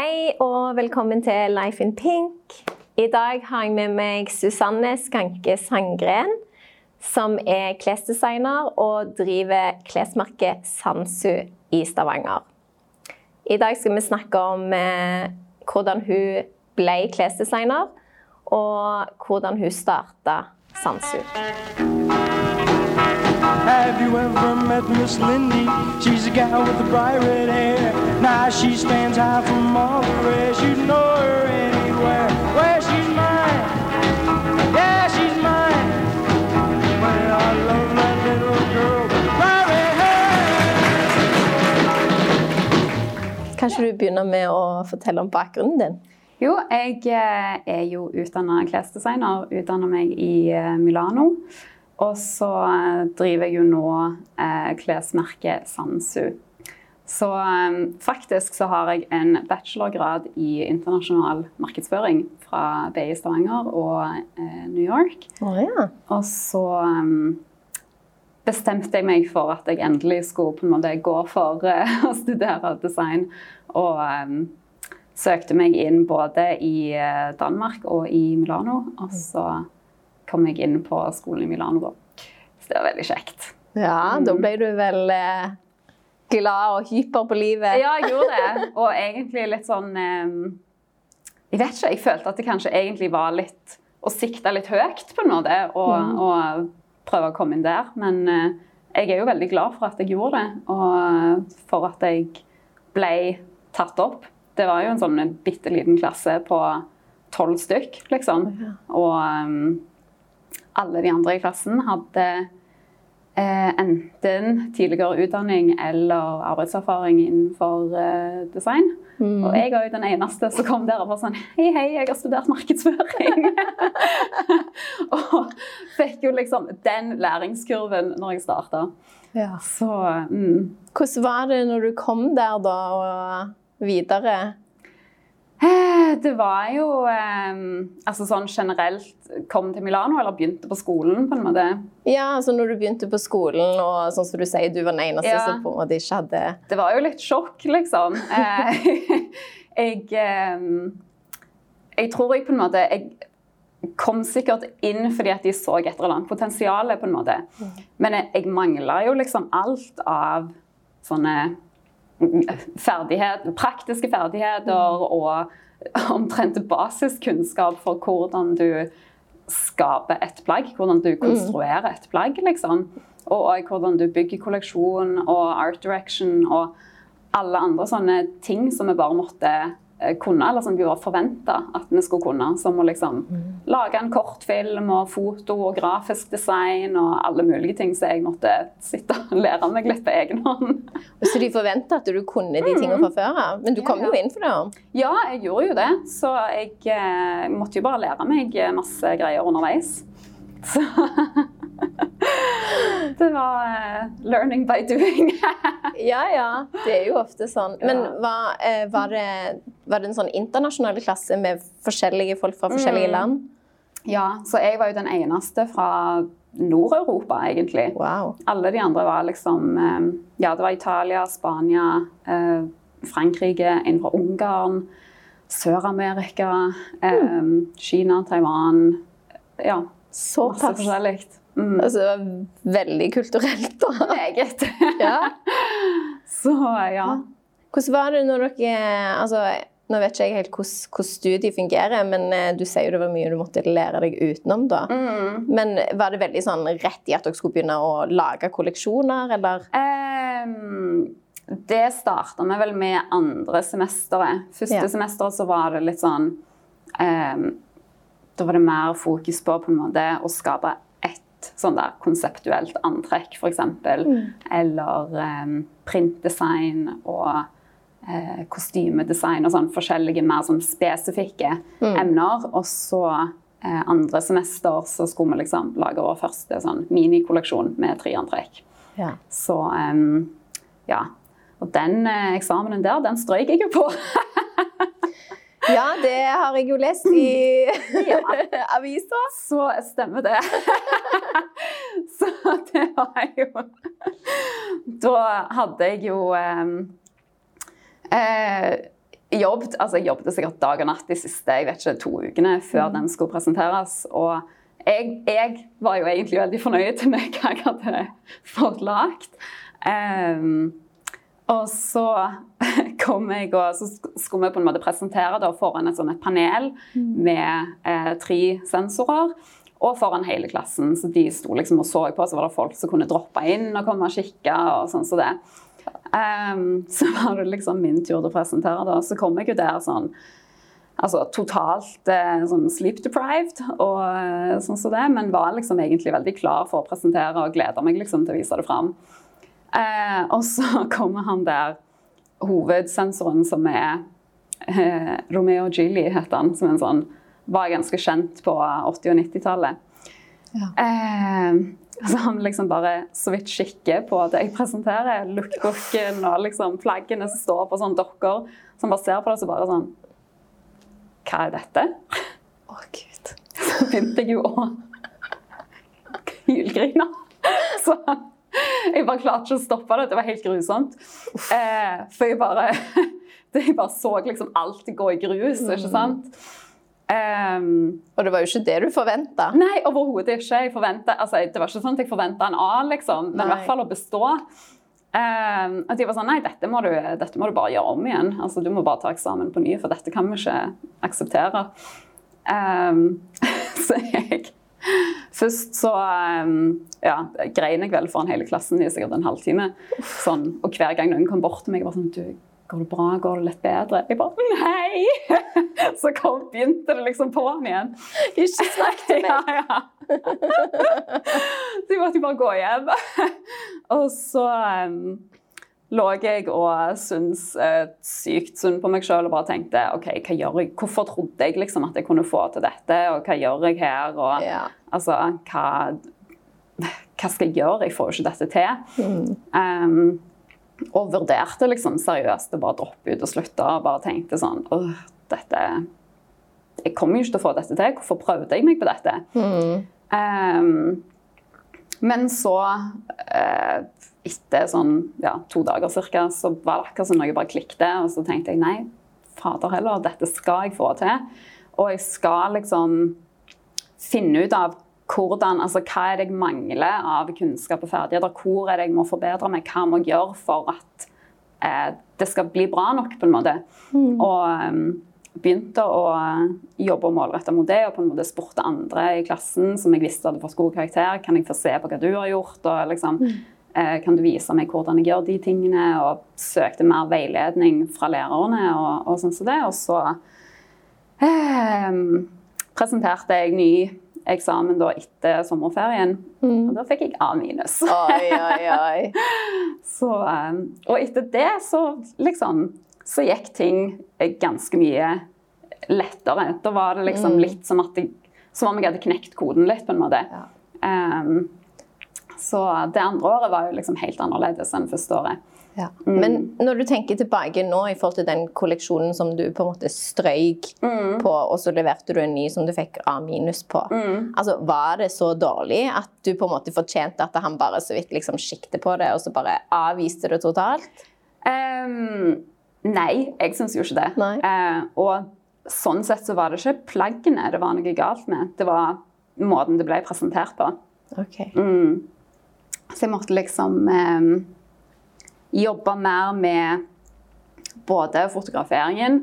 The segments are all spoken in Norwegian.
Hei og velkommen til Life in Pink. I dag har jeg med meg Susanne Skanke Sangren, som er klesdesigner og driver klesmerket Sansu i Stavanger. I dag skal vi snakke om eh, hvordan hun ble klesdesigner, og hvordan hun starta Sansu. Have you ever met Miss Lindy? She's a gal with the bright red hair. Now she stands high from all the rest. You know her anywhere. Where she's mine. Yeah, she's mine. Well, I love that little girl with the bright red hair. Kan du begynne med å fortelle om bakgrunnen din? Jo, jeg eh, er jo utdanna klesdesigner. Utdanna meg i eh, Milano. Og så eh, driver jeg jo nå eh, klesmerket Sansu. Så eh, faktisk så har jeg en bachelorgrad i internasjonal markedsføring fra BI Stavanger og eh, New York. Oh, ja. Og så bestemte jeg meg for at jeg endelig skulle på en måte gå for å studere design. Og søkte meg inn både i Danmark og i Milano. Og så kom jeg inn på skolen i Milano. Så det var veldig kjekt. Ja, da ble du vel eh, glad og hyper på livet. Ja, jeg gjorde det. Og egentlig litt sånn um, Jeg vet ikke, jeg følte at det kanskje egentlig var litt å sikte litt høyt på noe, og, og prøve å komme inn der. Men eh, jeg er jo veldig glad for at jeg gjorde det, og for at jeg ble tatt opp. Det var jo en sånn bitte liten klasse på tolv stykk, liksom. Og um, alle de andre i klassen hadde eh, enten tidligere utdanning eller arbeidserfaring innenfor eh, design. Og jeg var jo den eneste som kom der og var sånn Hei, hei, jeg har studert markedsføring. og fikk jo liksom den læringskurven når jeg starta. Ja. Så mm. Hvordan var det når du kom der da, og videre? Det var jo eh, altså sånn generelt Kom til Milano eller begynte på skolen, på en måte. Ja, altså når du begynte på skolen, og sånn som du sier, du var den eneste Ja. som på en måte ikke hadde Det var jo litt sjokk, liksom. Eh, jeg eh, Jeg tror jeg på en måte Jeg kom sikkert inn fordi at de så et eller annet potensial, på en måte. Men jeg, jeg mangla jo liksom alt av sånne ferdighet, praktiske ferdigheter og omtrent basiskunnskap for hvordan du skaper et plagg, hvordan du konstruerer et plagg, liksom. Og, og hvordan du bygger kolleksjon og art direction og alle andre sånne ting som vi bare måtte kunne, eller som vi var forventa at vi skulle kunne. Som å liksom lage en kortfilm og foto og grafisk design og alle mulige ting som jeg måtte sitte og lære meg litt på egen hånd. Så de forventa at du kunne de tingene fra før av? Men du Mm. Ja, kom jo ja. inn for det. Ja, jeg gjorde jo det. Så jeg eh, måtte jo bare lære meg masse greier underveis. Så Det var uh, learning by doing. Ja, ja. Det er jo ofte sånn. Men var, uh, var, det, var det en sånn internasjonal klasse med forskjellige folk fra forskjellige Mm. land? ja, så jeg var jo den eneste fra Nord-Europa, egentlig. Wow. Alle de andre var liksom uh, Ja, det var Italia, Spania, eh, Frankrike, en fra Ungarn, Sør-Amerika, eh, Kina, Taiwan. Ja, masse forskjellig. Mm. Altså, det var veldig kulturelt, da. Meget. Ja. Så ja. Hvordan var det når dere altså, Nå vet ikke jeg helt hvordan, hvordan studiet fungerer, men eh, du sier jo det var mye du måtte lære deg utenom. da. Mm. Men var det veldig sånn rett i at dere skulle begynne å lage kolleksjoner, eller? Um, det starta vi vel med andre semesteret. Første Ja. semesteret så var det litt sånn um, Da var det mer fokus på på en måte å skape sånn der konseptuelt antrekk, f.eks. Eller eh, printdesign og eh, kostymedesign og sånn forskjellige mer sånn spesifikke emner. Og så eh, andre semester så skulle vi liksom lage vår første sånn minikolleksjon med tre antrekk. Ja. Så em, ja. Og den eh, eksamenen der, den strøyk jeg jo på. ja, det har jeg jo lest i avisa. Så stemmer det. Det var jo Da hadde jeg jo em, eh, jobbet, altså jeg jobbet sikkert dag og natt de siste jeg vet ikke, to ukene før den skulle presenteres. Og jeg, jeg var jo egentlig veldig fornøyd med hva jeg hadde fått lagt. Um, og så kom jeg og så skulle vi på en måte presentere da foran et, sånn et panel med eh, tre sensorer. Og foran hele klassen. Så de sto liksom og så på, så var det folk som kunne droppe inn og komme og kikke. og sånn som det. Um, så var det liksom min tur til å presentere, da. Så kom jeg jo der sånn altså totalt eh, sånn sleep deprived, og eh, sånn som det, men var liksom egentlig veldig klar for å presentere og gleder meg liksom til å vise det fram. Uh, og så kommer han der hovedsensoren som er eh, Romeo Gilly, heter han, som er en sånn, var ganske kjent på 80- og 90-tallet. Eh, så han liksom bare så vidt kikker på det jeg presenterer, lookbooken og liksom flaggene som står på sånne dokker. Så han bare ser på det så bare sånn Hva er dette? Å, Gud. Så begynte jeg jo å hylgrine. Så jeg bare klarte ikke å stoppe det. Det var helt grusomt. Eh, for jeg bare, jeg bare så liksom alt gå i grus, ikke sant? Um, Og det var jo ikke det du forventa. Nei, overhodet ikke. Jeg altså, det var ikke sånn at jeg forventa en A, liksom, men i hvert fall å bestå. Um, at de var sånn Nei, dette må, du, dette må du bare gjøre om igjen. Altså, du må bare ta eksamen på ny, for dette kan vi ikke akseptere. Um, så jeg Først så um, ja, grein jeg vel foran hele klassen i sikkert en halvtime. Sånn, og hver gang noen kom bort til meg og var sånn du, Går det bra? Går det litt bedre? Jeg bare Nei! Så kom, begynte det liksom på'n igjen. Ikke snakk til meg. Ja, ja. Så jeg måtte bare gå hjem. Og så um, lå jeg og syntes uh, sykt synd på meg sjøl og bare tenkte OK, hva gjør jeg? Hvorfor trodde jeg liksom at jeg kunne få til dette, og hva gjør jeg her? Og Ja. altså, hva, hva skal jeg gjøre? Jeg får jo ikke dette til. Um, og vurderte liksom seriøst å bare droppe ut og slutte. Og bare tenkte sånn Åh, dette Jeg kommer jo ikke til å få dette til. Hvorfor prøvde jeg meg på dette? Um, men så, uh, etter sånn ja, to dager cirka, så var det akkurat som noe bare klikket. Og så tenkte jeg nei, fader heller, dette skal jeg få til. Og jeg skal liksom finne ut av hvordan, altså hva er det jeg mangler av kunnskap og ferdigheter. Hvor er det jeg må forbedre meg? Hva må jeg gjøre for at eh, det skal bli bra nok? på en måte. Og um, begynte å jobbe målretta mot det, og på en måte spurte andre i klassen som jeg visste hadde fått god karakter, kan jeg få se på hva du har gjort. og liksom, eh, Kan du vise meg hvordan jeg gjør de tingene? Og søkte mer veiledning fra lærerne. og, og sånn som det. Og så eh, presenterte jeg ny eksamen da etter sommerferien. Og da fikk jeg A minus. Oi, oi, oi. Så, eh, og etter det så liksom så gikk ting ganske mye lettere. Da var det liksom litt som at jeg, som om jeg hadde knekt koden litt, på en måte. Ja. Um, så det andre året var jo liksom helt annerledes enn første året. Ja. Men når du tenker tilbake nå i forhold til den kolleksjonen som du på en måte strøyk på, og så leverte du en ny som du fikk A minus på, altså var det så dårlig at du på en måte fortjente at han bare så vidt liksom skikte på det, og så bare avviste det totalt? Um, nei, jeg syns jo ikke det. Eh, og sånn sett så var det ikke plaggene det var noe galt med. Det var måten det ble presentert på. Ok. Mm. Så jeg måtte liksom eh, jobbe mer med både fotograferingen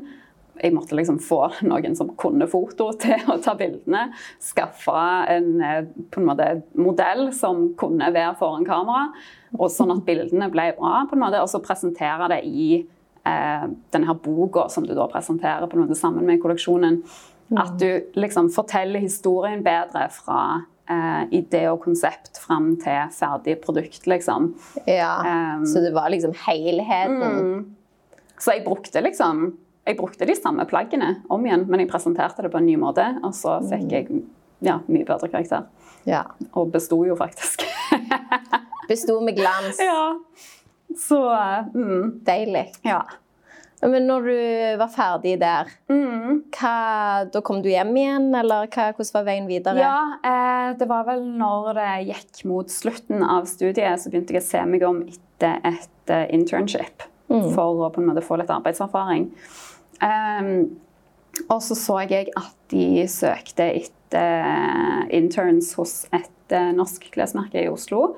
Jeg måtte liksom få noen som kunne foto til å ta bildene. Skaffe en, eh, på en måte, modell som kunne være foran kamera. Og sånn at bildene ble bra, på en måte, og så presentere det i eh, denne her boka som du da presenterer på en måte sammen med kolleksjonen. At du liksom forteller historien bedre fra eh, idé og konsept fram til ferdig produkt, liksom. Ja, Um, så det var liksom helheten. Så jeg brukte liksom jeg brukte de samme plaggene om igjen, men jeg presenterte det på en ny måte. Og så fikk jeg ja, mye bedre karakter. Ja. Og besto jo faktisk. Besto med glans. ja. Så eh, mm, Deilig. ja. Men når du var ferdig der, Mm. hva, da kom du hjem igjen, eller hva, hvordan var veien videre? Ja, eh, det var vel når det gikk mot slutten av studiet, så begynte jeg å se meg om etter et internship. internship. For å på en måte få litt arbeidserfaring. Um, og så så jeg at de søkte etter interns hos et eh, norsk klesmerke i Oslo.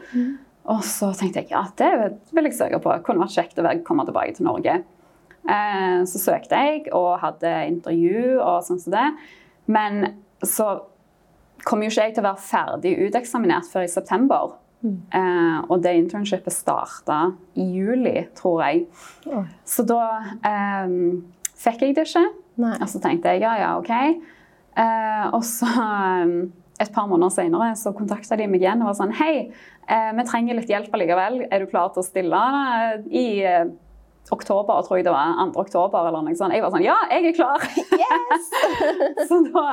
Og så tenkte jeg ja, det vil jeg søke på. Det kunne vært kjekt å komme tilbake til Norge. Eh, så søkte jeg og hadde intervju og sånn som det. Men så kom jo ikke jeg til å være ferdig uteksaminert før i september. Eh, og det internshipet starta i juli, tror jeg. Oh. Så da eh, fikk jeg det ikke. Nei. Og så tenkte jeg ja, ja, OK. Eh, og så eh, et par måneder senere så kontakta de meg igjen og var sånn Hei, eh, vi trenger litt hjelp allikevel. Er du klar til å stille i eh, oktober, tror jeg det var. 2. oktober eller noe sånt. Jeg var sånn Ja, jeg er klar! Yes! Så da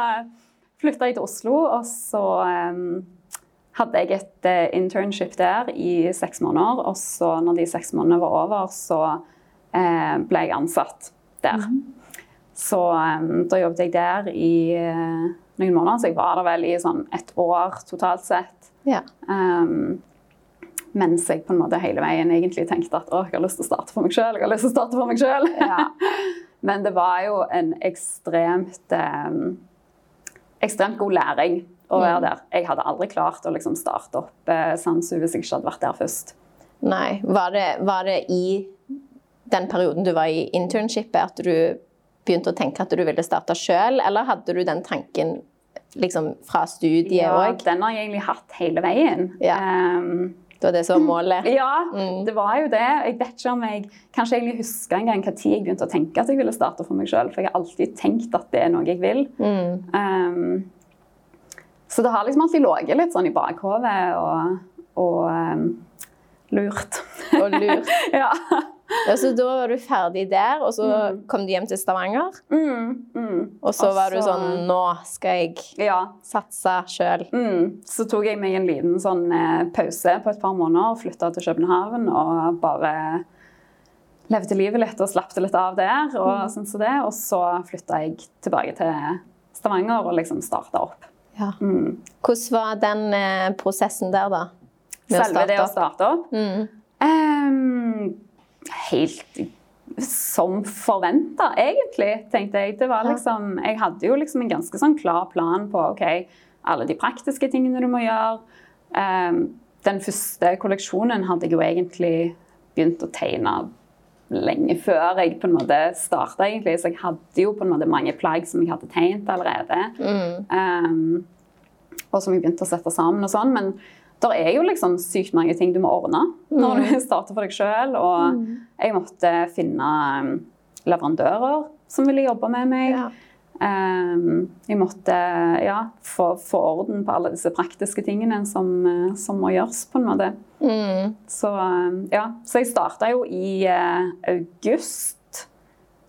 flytta jeg til Oslo, og så um, hadde jeg et uh, internship der i seks måneder. Og så når de seks månedene var over, så uh, ble jeg ansatt der. Så um, da jobbet jeg der i uh, noen måneder, så jeg var der vel i sånn et år totalt sett. Ja. Um, mens jeg på en måte hele veien egentlig tenkte at jeg har lyst til å starte for meg sjøl. Jeg har lyst til å starte for meg selv. Ja. Men det var jo en ekstremt um, ekstremt god læring å være der. Jeg hadde aldri klart å liksom starte opp uh, Sansu hvis jeg ikke hadde vært der først. Nei. Var det, var det i den perioden du var i internshipet at du begynte å tenke at du ville starte sjøl, eller hadde du den tanken liksom fra studiet Ja, òg? den har jeg egentlig hatt hele veien. Ja. Um, det var det som var målet? Ja, Mm. det var jo det. Jeg vet ikke om jeg kanskje egentlig husker en gang hva tid jeg begynte å tenke at jeg ville starte for meg sjøl. For jeg har alltid tenkt at det er noe jeg vil. Mm. Um, så det har liksom alltid ligget litt sånn i bakhodet og, og um, lurt. Og lurt. ja. Ja, så da var du ferdig der, og så kom du hjem til Stavanger. Mm, mm. Og så var du sånn Nå skal jeg Ja. satse sjøl. Mm. Så tok jeg meg en liten sånn eh, pause på et par måneder og flytta til København og bare levde livet litt og slapp det litt av der. Og sånn så det. Og så flytta jeg tilbake til Stavanger og liksom starta opp. Ja. Mm. Hvordan var den eh, prosessen der, da? Med å Selve det å starte opp. Mm. Helt som forventa, egentlig, tenkte jeg. Det var liksom, jeg hadde jo liksom en ganske sånn klar plan på ok, alle de praktiske tingene du må gjøre. Um, den første kolleksjonen hadde jeg jo egentlig begynt å tegne lenge før jeg på en måte starta, egentlig. Så jeg hadde jo på en måte mange plagg som jeg hadde tegnet allerede. Mm. Um, og som jeg begynte å sette sammen og sånn. Men det er jo liksom sykt mange ting du må ordne når du starter for deg sjøl. Og jeg måtte finne um, leverandører som ville jobbe med meg. Ja. Um, jeg måtte ja, få, få orden på alle disse praktiske tingene som, eh, som må gjøres, på en måte. Mm. Så, um, ja. Så jeg starta jo i uh, august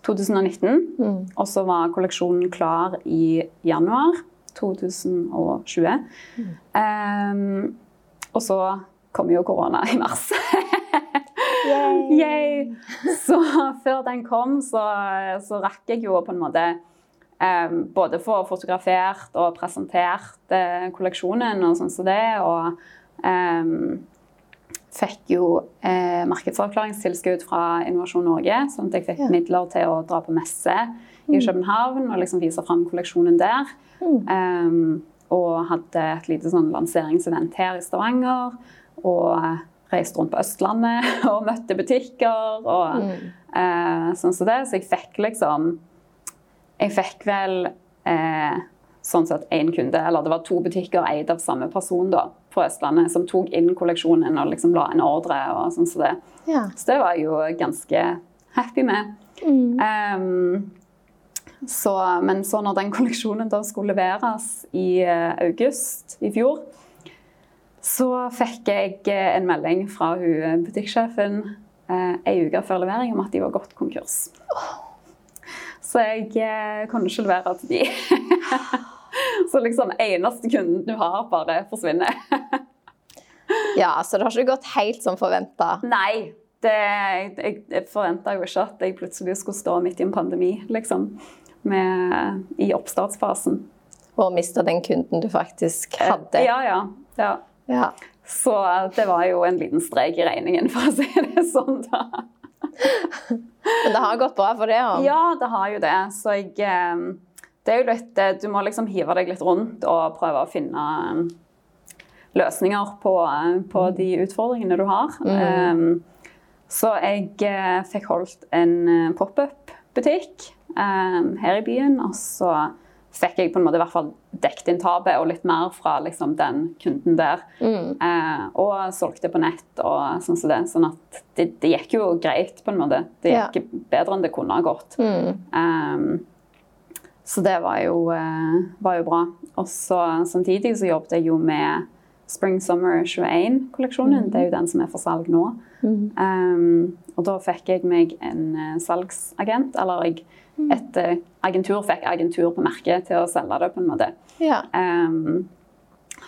2019. Mm. Og så var kolleksjonen klar i januar 2020. Um, og så kom jo korona i mars. Yay! Så før den kom, så, så rakk jeg jo på en måte um, både få fotografert og presentert eh, kolleksjonen og sånn som det. Og um, fikk jo eh, markedsavklaringstilskudd fra Innovasjon Norge, sånn at jeg fikk Ja. midler til å dra på messe i København og liksom vise fram kolleksjonen der. Um, og hadde et lite sånn lanseringsevent her i Stavanger. Og reiste rundt på Østlandet og møtte butikker og eh, sånn som det. Så jeg fikk liksom Jeg fikk vel eh, sånn sett én kunde, eller det var to butikker eid av samme person da, på Østlandet, som tok inn kolleksjonen og liksom la en ordre. og sånn som det. Ja. Så det var jeg jo ganske happy med. Um, så, men så når den kolleksjonen da skulle leveres i eh, august i fjor, så fikk jeg eh, en melding fra hun butikksjefen ei uke før levering om at de var gått konkurs. Så jeg eh, kunne ikke levere til de. så liksom eneste kunden du har, bare forsvinner. ja, så det har ikke gått helt som forventa. Nei. Det, jeg jeg forventa jo ikke at jeg plutselig skulle stå midt i en pandemi, liksom. Med, I oppstartsfasen. Og mista den kunden du faktisk hadde. Ja, ja, ja. Ja. Så det var jo en liten strek i regningen, for å si det sånn. da. Men det har gått bra for det? Og... Ja, det har jo det. Så jeg eh, Det er jo litt eh, Du må liksom hive deg litt rundt og prøve å finne eh, løsninger på, på de utfordringene du har. Um, så jeg eh, fikk holdt en pop-up-butikk her i byen. Og så fikk jeg på en måte i hvert fall dekket inn tapet og litt mer fra liksom, den kunden der. Mm. Eh, og solgte på nett og sånn som det. Sånn at det, det, gikk jo greit, på en måte. Det gikk ja. bedre enn det kunne ha gått. Mm. Um, så det var jo, eh, var jo bra. Og så samtidig så jobbet jeg jo med Spring Summer 21-kolleksjonen. Mm. Det er jo den som er for salg nå. Um, og da fikk jeg meg en uh, salgsagent, eller jeg et uh, agentur fikk agentur på merket til å selge det, på en måte. Ja. Um,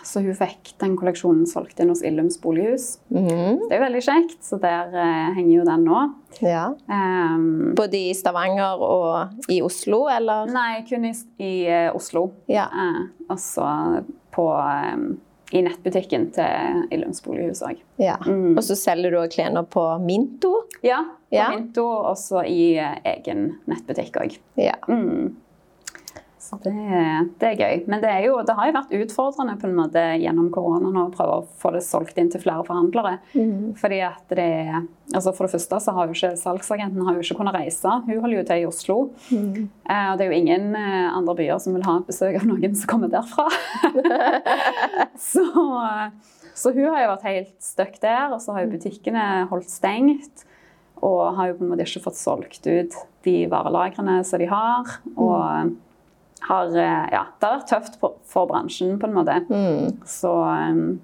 så hun fikk den kolleksjonen solgt inn hos Illums bolighus. Mm. Det er veldig kjekt, så der uh, henger jo den nå. Ja. Um, Både i Stavanger og i Oslo, eller? Nei, kun i, i uh, Oslo. Ja. og så på um, i nettbutikken til Illums bolighus òg. Ja. Mm. Og så selger du klærne på Minto? Ja, på Ja. Minto, og så i eh, egen nettbutikk òg. Ja. Mm. Så det, det er gøy. Men det, er jo, det har jo vært utfordrende på en måte gjennom koronaen å prøve å få det solgt inn til flere forhandlere. Fordi at det altså For det første så har jo ikke salgsagenten har jo ikke kunnet reise. Hun holder jo til i Oslo. Eh, og det er jo ingen eh, andre byer som vil ha besøk av noen som kommer derfra. så, så hun har jo vært helt stuck der. Og så har jo butikkene holdt stengt. Og har jo på en måte ikke fått solgt ut de varelagrene som de har. Og har eh, Ja, det har vært tøft for, bransjen, på en måte. Mm. Så um,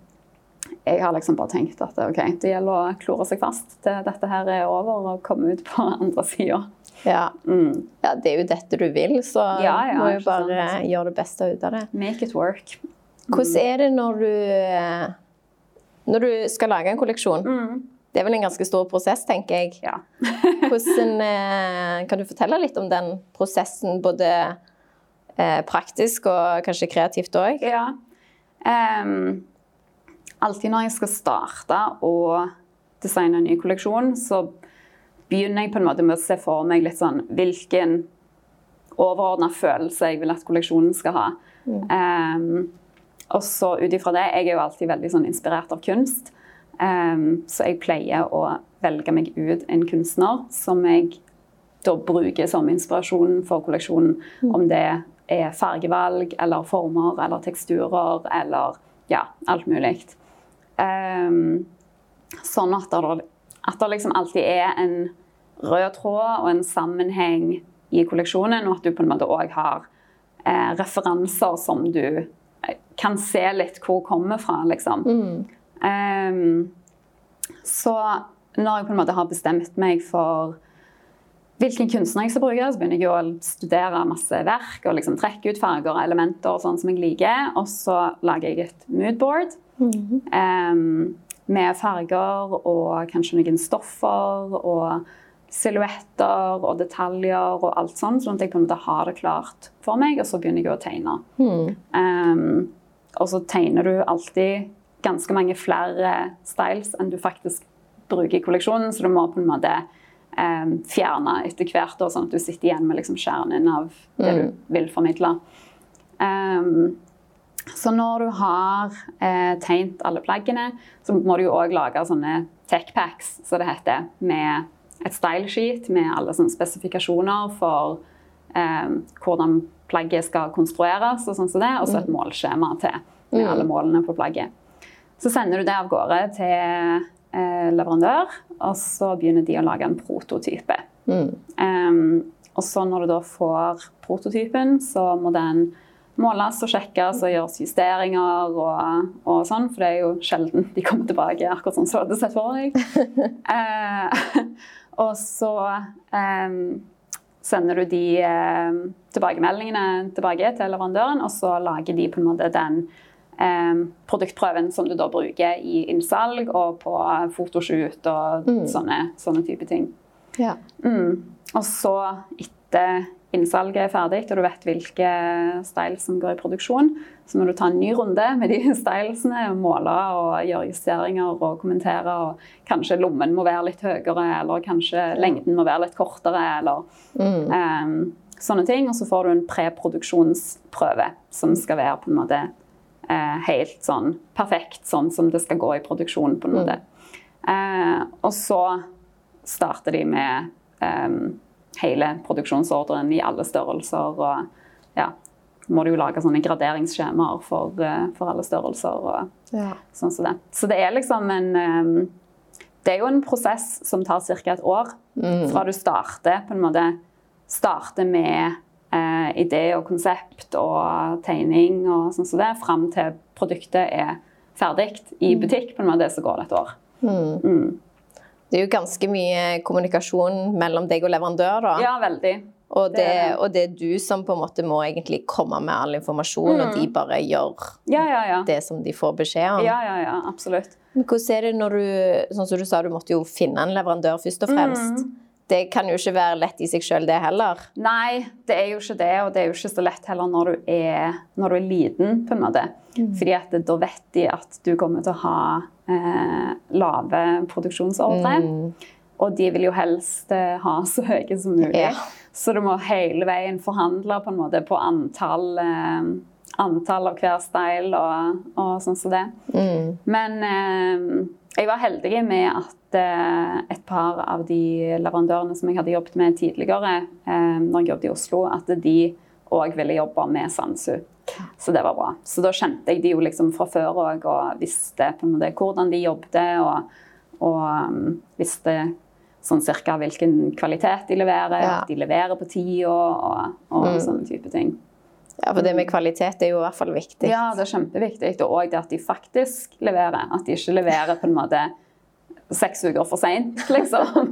jeg har liksom bare tenkt at ok, det gjelder å klore seg fast til dette her er over og komme ut på andre sida. Ja. Mm. ja, det er jo dette du vil, så Ja, ja, må jo bare sant. gjøre det beste ut av det. Make it work. Hvordan er det når du eh, Når du skal lage en kolleksjon? Mm. Det er vel en ganske stor prosess, tenker jeg. Ja. Hvordan, eh, kan du fortelle litt om den prosessen, både eh, praktisk og kanskje kreativt òg? ja. Um, alltid når jeg skal starte å designe en ny kolleksjon, så begynner jeg på en måte med å se for meg litt sånn hvilken overordna følelse jeg vil at kolleksjonen skal ha. Ehm, og så ut ifra det Jeg er jo alltid veldig sånn inspirert av kunst. Um, så jeg pleier å velge meg ut en kunstner som jeg da bruker som inspirasjon for kolleksjonen. Om det er fargevalg eller former eller teksturer eller ja, alt mulig. Um, sånn at det, at det liksom alltid er en rød tråd og en sammenheng i kolleksjonen, og at du på en måte òg har eh, referanser som du eh, kan se litt hvor kommer fra, liksom. Ehm, så når jeg på en måte har bestemt meg for hvilken kunstner jeg skal bruke, så begynner jeg å studere masse verk og liksom trekke ut farger og elementer og sånn som jeg liker. Og så lager jeg et moodboard em, med farger og kanskje noen stoffer og silhuetter og detaljer og alt sånn, sånn at jeg på en måte har det klart for meg, og så begynner jeg å tegne. Em, og så tegner du alltid ganske mange flere styles enn du faktisk bruker i kolleksjonen, så du må på en måte eh, fjerna etter hvert, da, sånn at du sitter igjen med liksom kjernen av det du vil formidle. Um, så når du har eh, tegnet alle plaggene, så må du jo òg lage sånne tech packs, som det heter, med et stylesheet med alle sånne spesifikasjoner for eh, hvordan plagget skal konstrueres, og sånn som det, og så et målskjema til med alle målene på plagget. Så sender du det av gårde til eh, leverandør, og så begynner de å lage en prototype. Em, og så når du da får prototypen, så må den måles og sjekkes og gjøres justeringer og, og sånn, for det er jo sjelden de kommer tilbake akkurat sånn som du hadde sett for deg. Eh, og så em, sender du de eh, tilbakemeldingene tilbake til leverandøren, og så lager de på en måte den eh, produktprøven som du da bruker i innsalg og på fotoshoot og sånne, sånne type ting. Ja. Mm. Og så, etter innsalget er ferdig, og du vet hvilke styles som går i produksjon, så må du ta en ny runde med de stylesene, måle og gjøre justeringer og kommentere. og Kanskje lommen må være litt høyere, eller kanskje lengden må være litt kortere. eller um, sånne ting. Og så får du en preproduksjonsprøve som skal være på en måte helt sånn perfekt, sånn som det skal gå i produksjon. på en måte. Eh, og så starter de med eh, hele produksjonsordren i alle størrelser. Og ja, må du jo lage sånne graderingsskjemaer for, eh, for alle størrelser. og Ja. sånn som det. Så det er liksom en um, Det er jo en prosess som tar ca. et år. Fra du starter på en måte starter med eh, idé og konsept og tegning og sånn som det, fram til produktet er ferdig i butikk, på en måte, så går det et år. Mm. Det er jo ganske mye kommunikasjon mellom deg og leverandør, da. Ja, veldig. og, det, og det er du som på en måte må egentlig komme med all informasjon, og de bare gjør Ja, ja, ja. det som de får beskjed om. Ja, ja, ja, absolutt. Men hvordan er det når du Sånn som du sa, du måtte jo finne en leverandør først og fremst. Det kan jo ikke være lett i seg sjøl, det heller. Nei, det er jo ikke det, og det er jo ikke så lett heller når du er, når du er liten, på en måte. Fordi at da vet de at du kommer til å ha eh, lave produksjonsordre. Og de vil jo helst eh, ha så høye som mulig. Ja. Så du må hele veien forhandle på en måte på antall, eh, antall av hver style og, og sånn som det. Men eh, jeg var heldig med at et par av de leverandørene som jeg hadde jobbet med tidligere, eh, når jeg jobbet i Oslo, at de òg ville jobbe med Sansu. Så det var bra. Så da kjente jeg de jo liksom fra før òg, og visste på en måte hvordan de jobbet. Og, og um, visste sånn cirka hvilken kvalitet de leverer, Ja. at de leverer på tida og, og sånne type ting. Ja, For det med kvalitet er jo i hvert fall viktig. Ja, det er kjempeviktig. Og òg det at de faktisk leverer. At de ikke leverer på en måte seks uker for seint, liksom.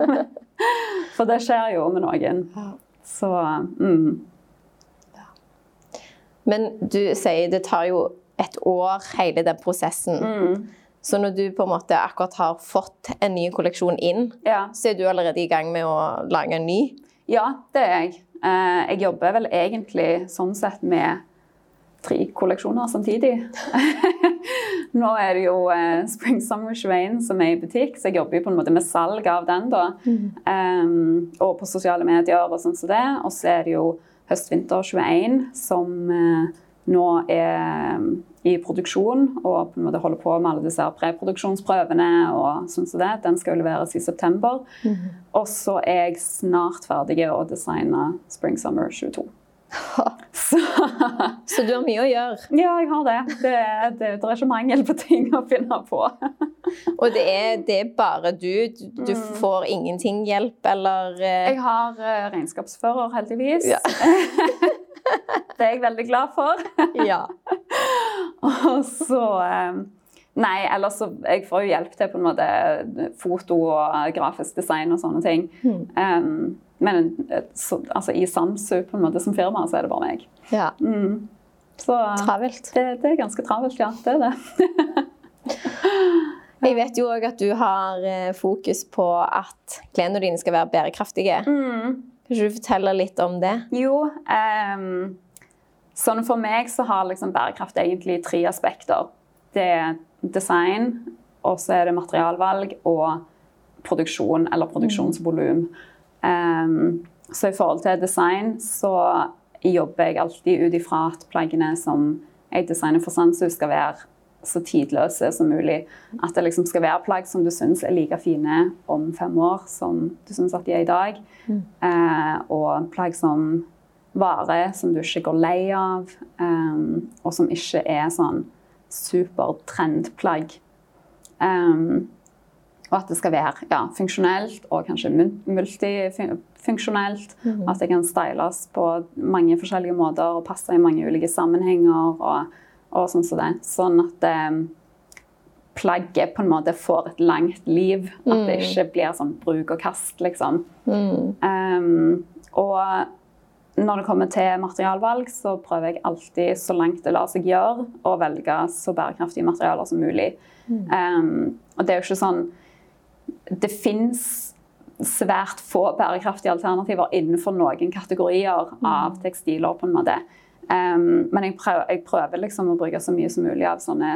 For det skjer jo med noen. Så mm. Men du sier det tar jo et år, hele den prosessen. Mm. Så når du på en måte akkurat har fått en ny kolleksjon inn, Ja. så er du allerede i gang med å lage en ny? ja, det er jeg. Eh, jeg jobber vel egentlig sånn sett med tre kolleksjoner samtidig. Nå er det jo eh, Spring Summer 21 som er i butikk, så jeg jobber jo på en måte med salg av den. da. Um, og på sosiale medier og sånn som det. Og så er det jo Høst-vinter 21 som eh, nå er um, i produksjon og på en måte holder på med alle disse preproduksjonsprøvene. og sånn som det. Den skal jo leveres i september. Og så er jeg snart ferdig å designe Spring Summer 22. Så Så du har mye å gjøre. ja, jeg har det. Det, det, det er ikke mangel på ting å finne på. Og det er, det er bare du. Du, mm. får ingenting hjelp, eller eh, Jeg har eh, regnskapsfører, heldigvis. Ja. det er jeg veldig glad for. Ja. Og så eh, Nei, ellers så Jeg får jo hjelp til på en måte foto og grafisk design og sånne ting. Um, men eh, så, altså, i Samsu på en måte som firma, så er det bare meg. ja. Så Travelt. det, det er ganske travelt, ja. Det er det. Jeg vet jo òg at du har eh, fokus på at klærne dine skal være bærekraftige. Kan ikke du fortelle litt om det? Jo, um, sånn for meg så har liksom bærekraft egentlig tre aspekter. Det er design, og så er det materialvalg og produksjon, eller produksjonsvolum. Ehm, så i forhold til design så jobber jeg alltid ut ifra at plaggene som jeg designer for Sandshus, skal være så tidløse som mulig. At det liksom skal være plagg som du syns er like fine om fem år som du syns at de er i dag. Eh, og plagg som varer som du ikke går lei av, um, og som ikke er sånn supertrendplagg. Um, og at det skal være ja, funksjonelt og kanskje multifunksjonelt. At det kan styles på mange forskjellige måter og passe i mange ulike sammenhenger. og, og sånn som det. Sånn at eh, plagget på en måte får et langt liv. At det ikke blir sånn bruk og kast, liksom. Um, og når det kommer til materialvalg, så prøver jeg alltid så langt det lar seg gjøre, å velge så bærekraftige materialer som mulig. Um, og det er jo ikke sånn Det fins svært få bærekraftige alternativer innenfor noen kategorier av tekstiler. på en måte. Um, men jeg prøver, jeg prøver liksom å bruke så mye som mulig av sånne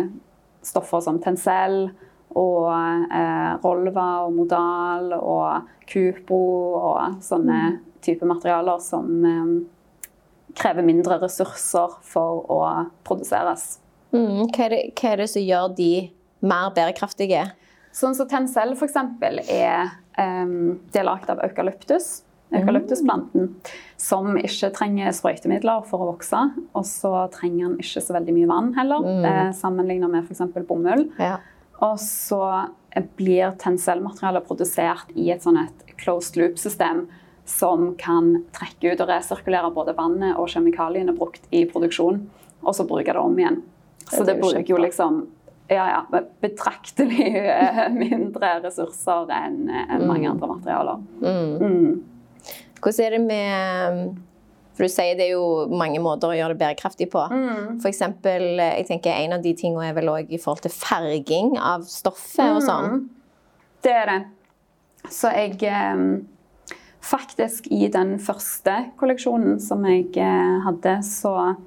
stoffer som Tencel og eh, Rolva og Modal og kupro og sånne type materialer som eh, krever mindre ressurser for å produseres. Mm, hva, er det, hva er det som gjør de mer bærekraftige? Sånn som Tencel for eksempel er, um, de er lagd av eukalyptus. Eukalyptusplanten, som ikke trenger sprøytemidler for å vokse. Og så trenger den ikke så veldig mye vann heller, eh, sammenlignet med f.eks. bomull. Ja. Og så blir Tencel-materialet produsert i et sånn et closed loop-system som kan trekke ut og resirkulere både vannet og kjemikaliene brukt i produksjon, og så bruke det om igjen. Så Det det bruker jo liksom ja, ja, betraktelig eh, mindre ressurser enn en mange andre materialer. Mm. Hvordan er det med For du sier det er jo mange måter å gjøre det bærekraftig på. Mm. For eksempel, jeg tenker En av de tingene er vel også i forhold til farging av stoffet og sånn. Det er det. Så jeg eh, Faktisk, i den første kolleksjonen som jeg eh, hadde, så eh,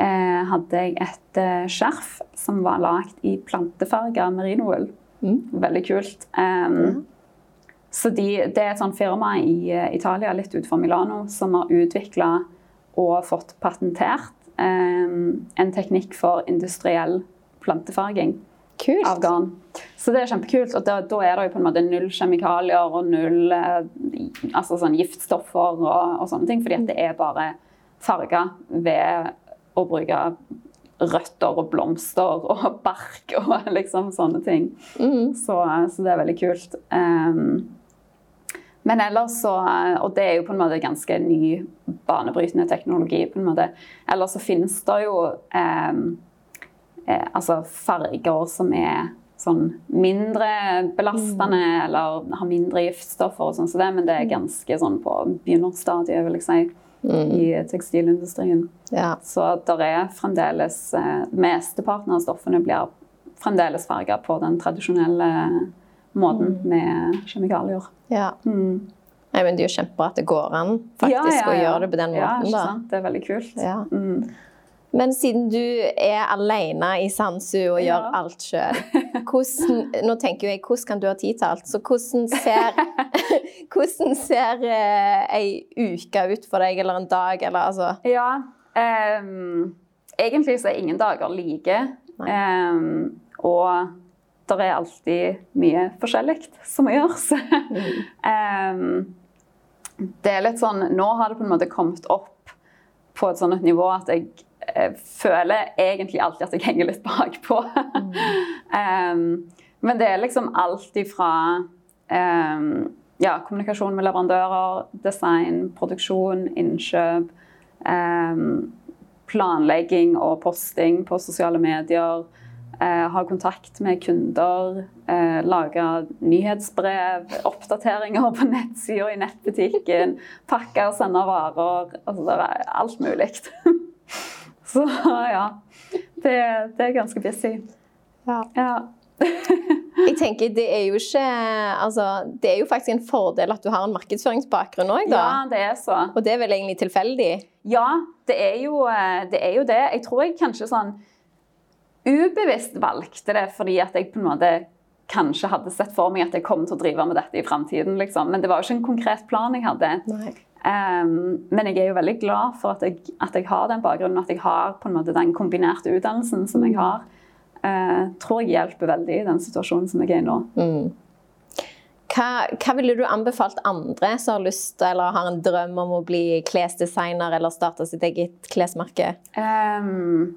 hadde jeg et eh, skjerf som var lagd i plantefarga merinoull. Veldig kult. Um, Så de, det er et sånt firma i eh, Italia, litt utenfor Milano, som har utvikla og fått patentert um, en teknikk for industriell plantefarging Kult. av garn. Så det er kjempekult. Og da, da er det jo på en måte null kjemikalier og null eh, altså sånn giftstoffer og, og sånne ting. Fordi det er bare farger ved å bruke røtter og blomster og bark og liksom sånne ting. Så, så det er veldig kult. Um, men ellers så Og det er jo på en måte ganske ny, banebrytende teknologi. på en måte. Ellers så finnes det jo eh, altså farger som er sånn mindre belastende eller har mindre giftstoffer og sånn som det, men det er ganske sånn på begynnerstadiet, vil jeg si, i tekstilindustrien. Ja. Så der er fremdeles eh, Mesteparten av stoffene blir fremdeles farga på den tradisjonelle måten med kjemikalier. ja. Nei, men Det er jo kjempebra at det går an faktisk Ja, ja, å gjøre det på den Ja, måten. sant? da. Det er veldig kult. Ja. Mm. Men siden du er alene i Sansu og gjør alt sjøl, nå tenker jeg hvordan kan du ha tid til alt? Så hvordan ser, hvordan ser eh, ei uke ut for deg, eller en dag, eller altså Ja. Um, egentlig så er ingen dager like. Um, og det er alltid mye forskjellig som gjøres. um, det er litt sånn Nå har det på en måte kommet opp på et sånt nivå at jeg føler egentlig alltid at jeg henger litt bakpå. Ehm, men det er liksom alt ifra um, ja, kommunikasjon med leverandører, design, produksjon, innkjøp. Um, planlegging og posting på sosiale medier. Eh, ha kontakt med kunder. Eh, lage nyhetsbrev, oppdateringer på nettsida i nettbutikken. Pakke og sende varer. Altså, alt mulig. Så ja. Det, det er ganske busy. Ja. Ja. Jeg tenker det er jo ikke Altså, det er jo faktisk en fordel at du har en markedsføringsbakgrunn òg, da. ja, det er så. Og det er vel egentlig tilfeldig? Ja, det er, jo, eh, det er jo det. Jeg tror jeg kanskje sånn ubevisst valgte det fordi at jeg på en måte kanskje hadde sett for meg at jeg kom til å drive med dette i framtiden. Liksom. Men det var jo ikke en konkret plan jeg hadde. Nei. Um, men jeg er jo veldig glad for at jeg, at jeg har den bakgrunnen, at jeg har på en måte den kombinerte utdannelsen som jeg har. Uh, tror jeg hjelper veldig i den situasjonen som jeg er i nå. Hva, hva ville du anbefalt andre som har lyst eller har en drøm om å bli klesdesigner eller starte sitt eget klesmerke? Um,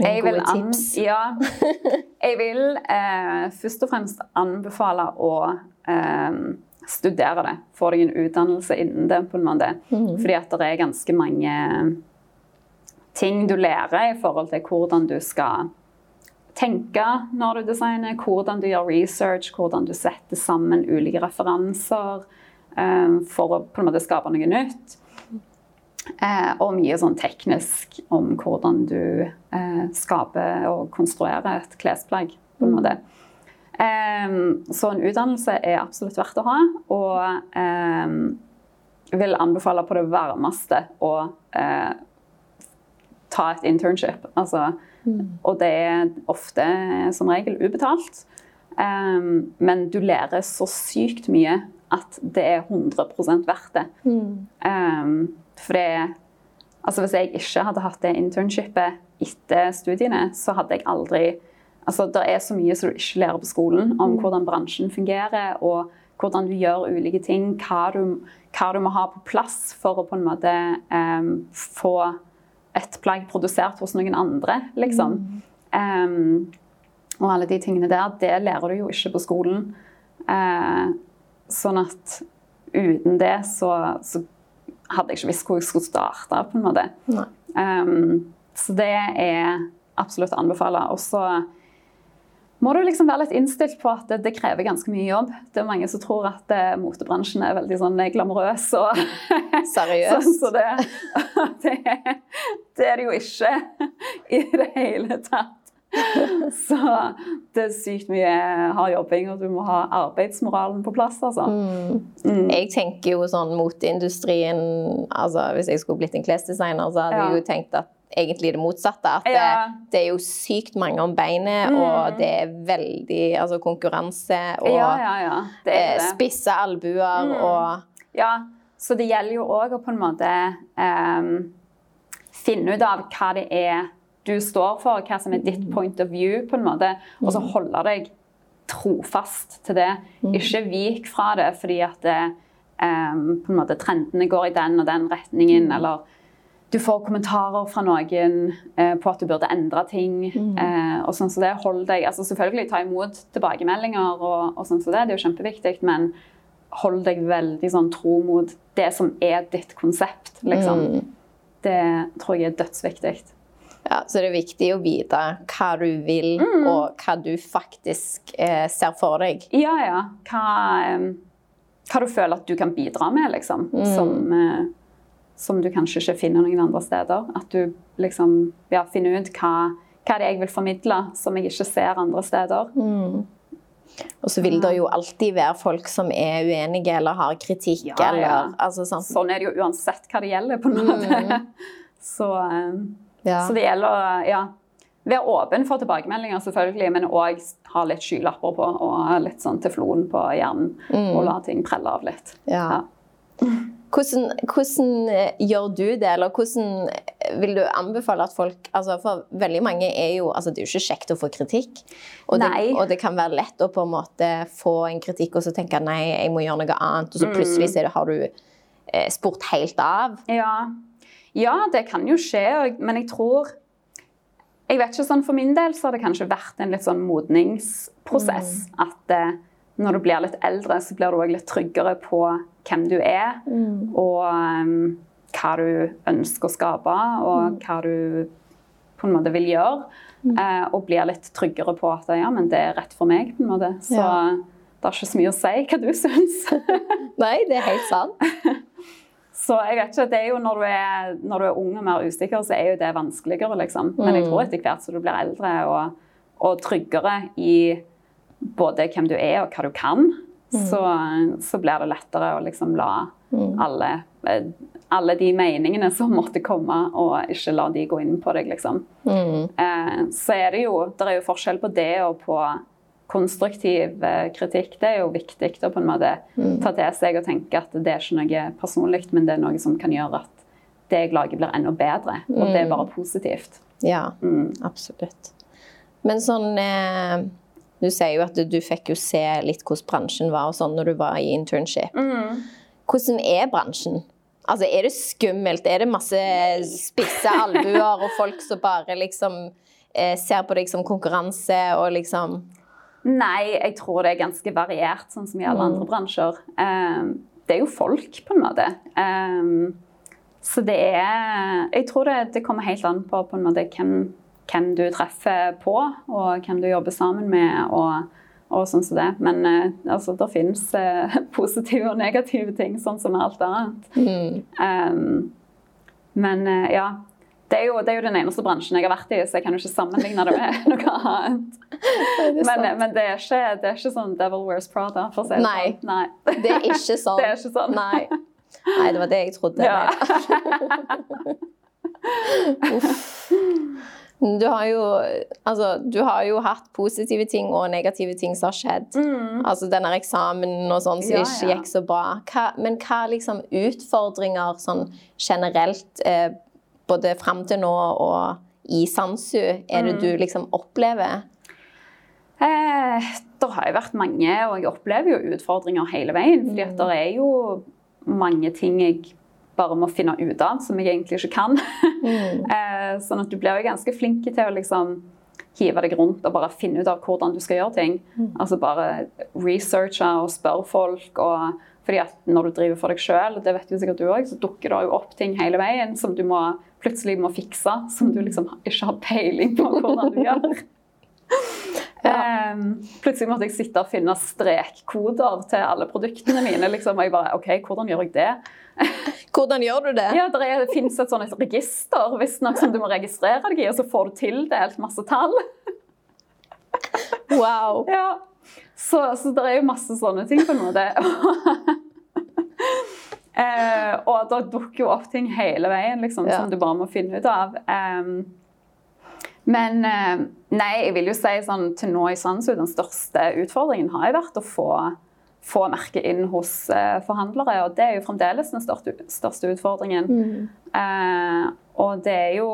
jeg vil, an, tips? ja, jeg vil uh, først og fremst anbefale å eh, studere det. Få deg en utdannelse innen det. på en måte. Fordi at det er ganske mange ting du lærer i forhold til hvordan du skal tenke når du designer, hvordan du gjør research, hvordan du setter sammen ulike referanser um, for å på en måte skape noe nytt. Uh, og mye sånn teknisk om hvordan du uh, skaper og konstruerer et klesplagg. på en måte. Ehm, så en utdannelse er absolutt verdt å ha. Og jeg vil anbefale på det varmeste å eh, ta et internship. Altså, Og det er ofte som regel ubetalt. Ehm, men du lærer så sykt mye at det er 100 verdt det. Ehm, for det Altså hvis jeg ikke hadde hatt det internshipet etter studiene, så hadde jeg aldri Altså, det er så mye som du ikke lærer på skolen om hvordan bransjen fungerer, og hvordan du gjør ulike ting, hva du, hva du må ha på plass for å på en måte um, få et plagg produsert hos noen andre, liksom. Um, og alle de tingene der, det lærer du jo ikke på skolen. Uh, sånn at uten det så, så hadde jeg ikke visst hvor jeg skulle starte, på en måte. Um, så det er absolutt å anbefale. Og så må du liksom være litt innstilt på at det, det krever ganske mye jobb. Det er mange som tror at eh, motebransjen er veldig sånn glamorøs. Og Seriøs. så, så det, det, det er det jo ikke i det hele tatt. Så det er sykt mye hard jobbing, og du må ha arbeidsmoralen på plass. altså. Jeg tenker jo sånn moteindustrien altså Hvis jeg skulle blitt en klesdesigner, så hadde Ja. jeg jo tenkt at egentlig det motsatte. At Ja. det, det er jo sykt mange om beinet, og det er veldig altså, konkurranse og Ja, ja, ja. Det eh, det. spisse albuer og Ja, så det gjelder jo òg å på en måte um, finne ut av hva det er du står for, hva som er ditt point of view, på en måte, og så holde deg trofast til det. Ikke vik fra det fordi at det, ehm, på en måte, trendene går i den og den retningen, eller du får kommentarer fra noen eh, på at du burde endre ting. Eh, og sånn som det, hold deg, altså Selvfølgelig ta imot tilbakemeldinger, og, og sånn som det, det er jo kjempeviktig, men hold deg veldig sånn tro mot det som er ditt konsept. liksom. Det tror jeg er dødsviktig. ja, Så det er viktig å vite hva du vil, og hva du faktisk eh, ser for deg. Ja, ja. Hva, em, hva du føler at du kan bidra med, liksom. Som, eh, som du kanskje ikke finner noen andre steder. At du liksom ja, finner ut hva, hva det er jeg vil formidle som jeg ikke ser andre steder. Og så vil det jo alltid være folk som er uenige eller har kritikk. Ja, ja. eller altså sånn. Sånn er det jo uansett hva det gjelder. på en måte. Så, Ja. så det gjelder å ja, være åpen for tilbakemeldinger, selvfølgelig, men òg ha litt skylapper på og litt sånn teflon på hjernen. Og la ting prelle av litt. Ja. Hvordan, hvordan eh, gjør du det, eller hvordan vil du anbefale at folk altså For veldig mange er jo altså Det er jo ikke kjekt å få kritikk. Og det, og det kan være lett å på en måte få en kritikk og så tenke nei, jeg må gjøre noe annet, og så plutselig så er det, har du eh, spurt helt av. Ja. ja, det kan jo skje, men jeg tror Jeg vet ikke sånn For min del så har det kanskje vært en litt sånn modningsprosess. At eh, når du blir litt eldre, så blir du òg litt tryggere på hvem du er. Og um, hva du ønsker å skape, og hva du på en måte vil gjøre. Eh, og blir litt tryggere på at ja, men det er rett for meg. på en måte. Så Ja. det er ikke så mye å si hva du syns. Nei, det er helt sant. Så jeg vet ikke, det er jo når du er, når du er ung og mer usikker, så er jo det vanskeligere, liksom. Men jeg tror etter hvert som du blir eldre og, og tryggere i både hvem du er og hva du kan, så, så blir det lettere å liksom la alle, eh, alle de meningene som måtte komme, og ikke la de gå inn på deg, liksom. Eh, så er det jo, det er jo forskjell på det og på konstruktiv eh, kritikk. Det er jo viktig å på en måte ta til seg og tenke at det er ikke noe personlig, men det er noe som kan gjøre at det jeg lager, blir enda bedre. Og det er bare positivt. Ja, absolutt. Men sånn eh, Du sier jo at du, du fikk jo se litt hvordan bransjen var og sånn når du var i internship. Hvordan er bransjen? Altså, Er det skummelt? Er det masse spisse albuer og folk som bare liksom eh, ser på deg som konkurranse og liksom Nei, jeg tror det er ganske variert, sånn som i alle andre bransjer. Um, det er jo folk, på en måte. Um, så det er Jeg tror det, det kommer helt an på, på en måte, hvem, hvem du treffer på, og hvem du jobber sammen med. og, og sånn som det. Men eh, altså, det finnes eh, positive og negative ting, sånn som alt annet. Um, men eh, ja, det er, jo, det er jo den eneste bransjen jeg har vært i, så jeg kan jo ikke sammenligne det med noe annet. det Men, men det, er ikke, det er ikke sånn Devil Wears Prada, for å si det Nei. sånn. Nei. Det er ikke sånn. Det er ikke sånn. Nei. Nei, det var det jeg trodde. Ja. Du har, jo, altså, du har jo hatt positive ting og negative ting som har skjedd. Altså denne eksamen og sånn som Mm. Ja, ikke ja. gikk så bra. Hva, men hva liksom utfordringer sånn generelt, eh, både fram til nå og i Sansu, er det Mm. du liksom opplever? Eh, det har jo vært mange, og jeg opplever jo utfordringer hele veien. fordi at det er jo mange ting jeg bare må finne ut av, som jeg egentlig ikke kan. Mm. sånn at du blir jo ganske flink til å liksom hive deg rundt og bare finne ut av hvordan du skal gjøre ting. Altså bare researche og spørre folk. og fordi at når du driver for deg sjøl, det vet jo sikkert du òg, så dukker det jo opp ting hele veien som du må, plutselig må fikse, som du liksom ikke har peiling på hvordan du gjør. Ehm, plutselig måtte jeg sitte og finne strekkoder til alle produktene mine. Liksom, og jeg bare, ok, hvordan gjør jeg det? Hvordan gjør du det? Ja, Det, er, det finnes et sånt register visstnok som du må registrere deg i, og så får du tildelt masse tall. Wow. Ja. Så, så det er jo masse sånne ting på en måte. eh, og det dukker jo opp ting hele veien liksom, Ja. som du bare må finne ut av. Em, men eh, nei, jeg vil jo si sånn til nå i Sandsud, den største utfordringen har vært å få, få merket inn hos eh, forhandlere. Og det er jo fremdeles den største, største utfordringen. Eh, og det er jo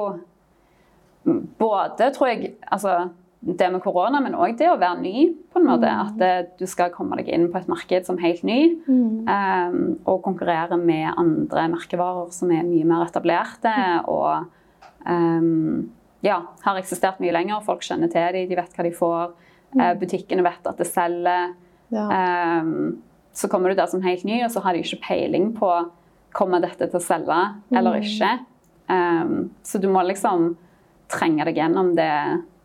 både, tror jeg, altså det med korona, men òg det å være ny. på en måte, At det, du skal komme deg inn på et marked som helt ny. eh, og konkurrere med andre merkevarer som er mye mer etablerte. Og eh, ja, har eksistert mye lenger. Folk kjenner til dem, de vet hva de får. Mm. butikkene vet at det selger. Ja. Um, så kommer du der som helt ny, og så har de ikke peiling på kommer dette til å selge eller ikke. Um, så du må liksom trenge deg gjennom det,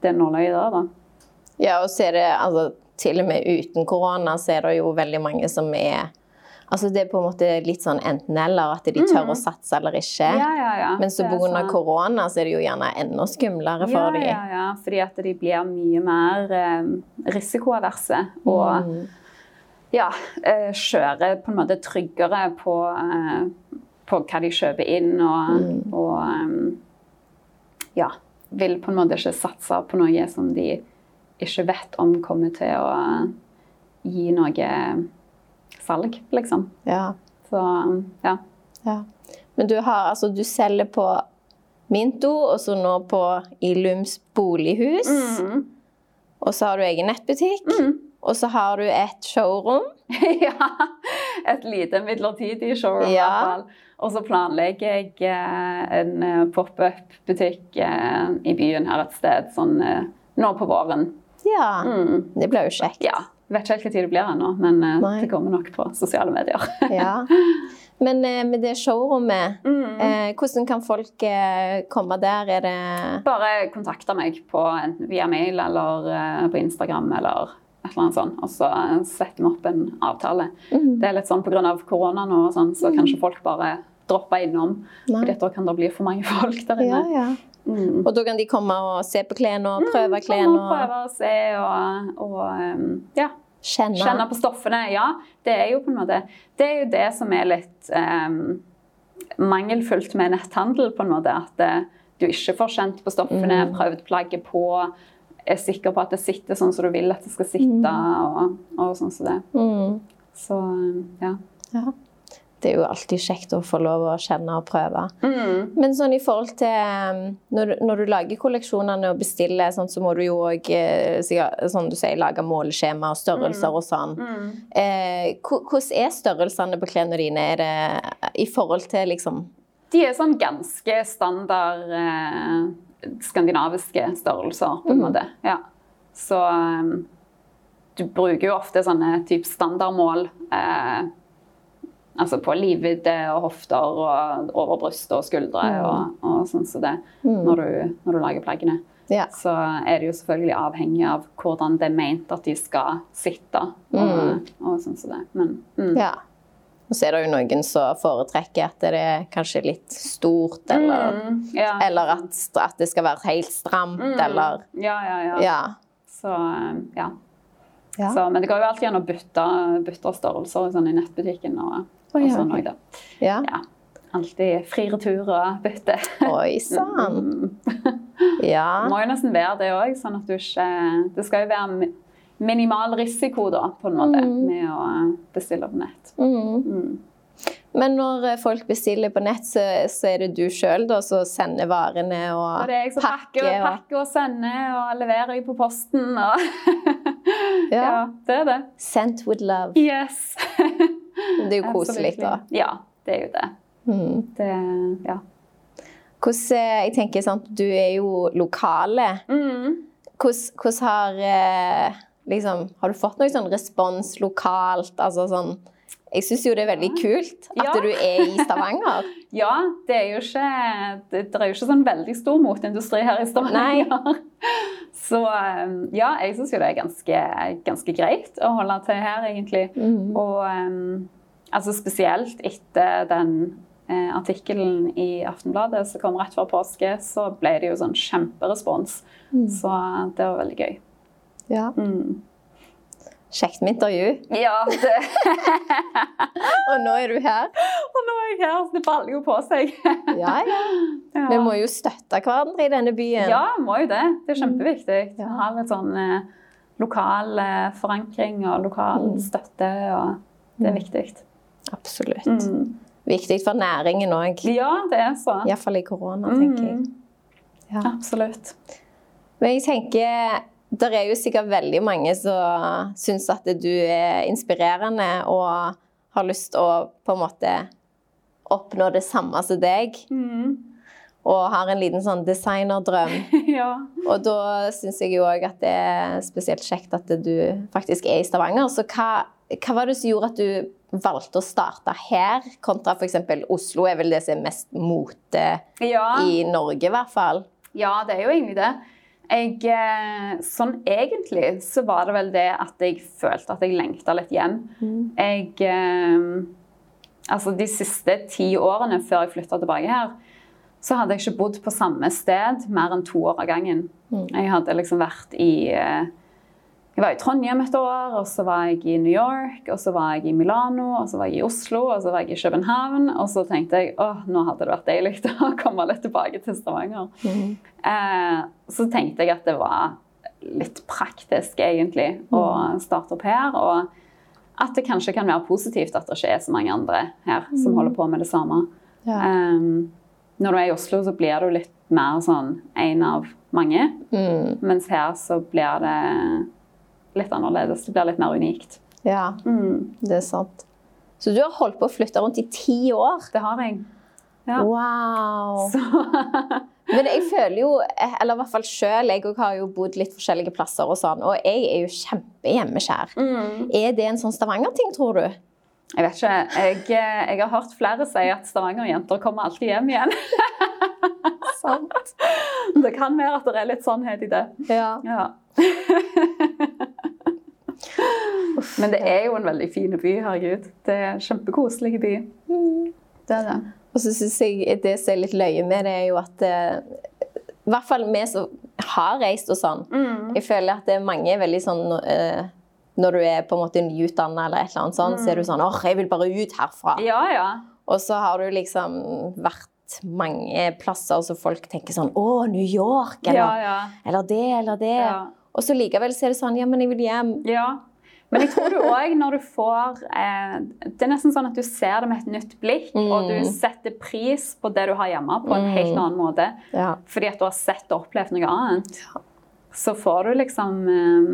det nåløyet der, da. Ja, og så er det altså, til og med uten korona så er det jo veldig mange som er Altså det er på en måte litt sånn enten-eller, at de tør å satse eller ikke. Mm. Ja, ja, ja. Men så pga. korona så er det jo gjerne enda skumlere for dem. Ja, ja, fordi at de blir mye mer eh, risikoaverse. Og Mm. ja, eh, kjører på en måte tryggere på, eh, på hva de kjøper inn. Og, Mm. og um, ja, vil på en måte ikke satse på noe som de ikke vet om kommer til å gi noe salg, liksom. Ja. Så ja. Ja. Men du har altså Du selger på Minto, og så nå på Illums bolighus. Mm. Og så har du egen nettbutikk. Og så har du et showroom. ja. Et lite midlertidig showroom i hvert fall. Og så planlegger jeg eh, en eh, pop-up-butikk eh, i byen her et sted sånn nå på våren. Ja. Mm. Det blir jo kjekt. Ja. Vet ikke helt hva tid det blir ennå, men eh, Nei. det kommer nok på sosiale medier. Ja. Men eh, med det showrommet, Mm. eh, hvordan kan folk eh, komme der? Er det Bare kontakte meg på, enten via mail eller eh, på Instagram eller et eller annet sånt, og så setter vi opp en avtale. Mm. Det er litt sånn pga. korona nå, og sånn, så kan kanskje folk bare droppe innom. For da kan det bli for mange folk der Ja, inne. ja. Mm. Og da kan de komme og se på klærne og prøve mm, klærne og prøve å se og, og um, ja, kjenne. kjenne på stoffene. Ja, det er jo på en måte Det er jo det som er litt um, mangelfullt med netthandel, på en måte. At det, du ikke får kjent på stoffene, Mm. prøvd plagget på, er sikker på at det sitter sånn som du vil at det skal sitte, og, og sånn som det. Mm. Så um, ja. Ja. Det er jo alltid kjekt å få lov å kjenne og prøve. Mm. Men sånn i forhold til um, Når, du- når du lager kolleksjonene og bestiller, sånn, så må du jo òg sånn du sier, lage måleskjema og størrelser og sånn. Mm. Eh, hvordan er størrelsene på klærne dine? Det i forhold til liksom De er sånn ganske standard eh, skandinaviske størrelser, på en måte. Ja. Så um, du bruker jo ofte sånne typ standardmål. Eh, altså på livvidde og hofter og over bryst og skuldre og, og sånn som det. Når, du, når du lager plaggene. Ja. Så er det jo selvfølgelig avhengig av hvordan det er ment at de skal sitte. Og, og sånn som det. Men mm. Ja. Og så er det jo noen som foretrekker at det er kanskje litt stort, eller, Mm, ja. eller at, at det skal være helt stramt, Mm. eller Ja, ja, ja. Ja. Så, eh, ja. Så, men det går jo alltid an å bytte, bytte størrelser sånn i nettbutikken og, og ja, sånn også, da. ja. Ja. Alltid fri retur og bytte. Oi sann. Det Ja. må jo nesten være det òg, sånn at du ikke Det skal jo være minimal risiko, da, på en måte, Mm. med å eh, bestille på nett. Mm. Mm. Men når eh, folk bestiller på nett, så, så er det du sjøl som sender varene og pakker? det er jeg som pakker, og- pakker og sender og leverer på posten. Og Ja. ja, det er det. Sent with love. Yes. Det er jo koselig, da. Ja, det er jo det. Mm. det ja. Hvordan, jeg tenker sant, Du er jo lokale. Mm. Hvordan, hvordan har eh, liksom, Har du fått noe sånn respons lokalt? Altså sånn Jeg syns jo det er veldig kult at Ja. du er i Stavanger. Ja, det er jo ikke det, det er jo ikke sånn veldig stor moteindustri her i Stavanger. Så um, ja, jeg syns jo det er ganske, ganske greit å holde til her, egentlig. Mm. Og um, altså spesielt etter den eh, artikkelen i Aftenbladet som kom rett før påske, så ble det jo sånn kjemperespons. Så det var veldig gøy. Ja. Mm. Kjekt med intervju. Ja, det, Og nå er du her. og nå er jeg her, så det baller jo på seg. Ja, ja. Ja. Vi må jo støtte hverandre i denne byen. Ja, vi må jo det. Det er kjempeviktig. Ja. har ha litt sånn eh, lokal eh, forankring og lokal Mm. støtte. Og det er viktig. Absolutt. Mm. Viktig for næringen òg. Ja, det er så. Iallfall i korona, tenker jeg. Mm. Ja. Absolutt. Men jeg tenker det er jo sikkert veldig mange som syns at du er inspirerende og har lyst til å på en måte oppnå det samme som deg. Mm. Og har en liten sånn designerdrøm. ja. Og da syns jeg jo òg at det er spesielt kjekt at du faktisk er i Stavanger. Så hva, hva var det som gjorde at du valgte å starte her, kontra f.eks. Oslo? er vel det som er mest mote Ja. i Norge, i hvert fall. ja, det er jo egentlig det. Jeg, eh, sånn egentlig så var det vel det at jeg følte at jeg lengta litt hjem. Jeg eh, Altså de siste ti årene før jeg flytta tilbake her, så hadde jeg ikke bodd på samme sted mer enn to år av gangen. Jeg hadde liksom vært i eh, Jeg var i Trondheim et år, og så var jeg i New York, og så var jeg i Milano, og så var jeg i Oslo, og så var jeg i København. Og så tenkte jeg åh, nå hadde det vært deilig å komme litt tilbake til Stavanger. Eh, så tenkte jeg at det var litt praktisk, egentlig, å starte opp her. Og at det kanskje kan være positivt at det ikke er så mange andre her som holder på med det samme. Um, når du er i Oslo, så blir du litt mer sånn en av mange. Mm. Mens her så blir det litt annerledes. Det blir litt mer unikt. Ja, Mm, det er sant. Så du har holdt på å flytte rundt i ti år? det har jeg. Ja. Wow! Men jeg føler jo, eller i hvert fall sjøl, jeg har jo bodd litt forskjellige plasser og sånn, og jeg er jo kjempehjemmeskjær. mm. Er det en sånn Stavanger-ting, tror du? Jeg vet ikke. Jeg, jeg har hørt flere si at Stavanger-jenter kommer alltid hjem igjen. Sant. Det kan være at det er litt sannhet i det. Ja. Ja. Men det er jo en veldig fin by, herregud. Det er en kjempekoselig by. Det er det. Og så syns jeg det som er litt løye med det, er jo at eh, I hvert fall vi som har reist og sånn. Jeg føler at det er mange veldig sånn eh, Når du er på en måte nyutdanna eller et eller annet sånn, så er du sånn åh, jeg vil bare ut herfra. Ja, ja. Og så har du liksom vært mange plasser så folk tenker sånn Å, New York, eller, Ja, ja. eller det, eller det. Og så likevel så er det sånn Ja, men jeg vil hjem. Ja. Men jeg tror du òg når du får eh, Det er nesten sånn at du ser det med et nytt blikk, og du setter pris på det du har hjemme, på en helt annen måte. Ja. Fordi at du har sett og opplevd noe annet. Så får du liksom eh,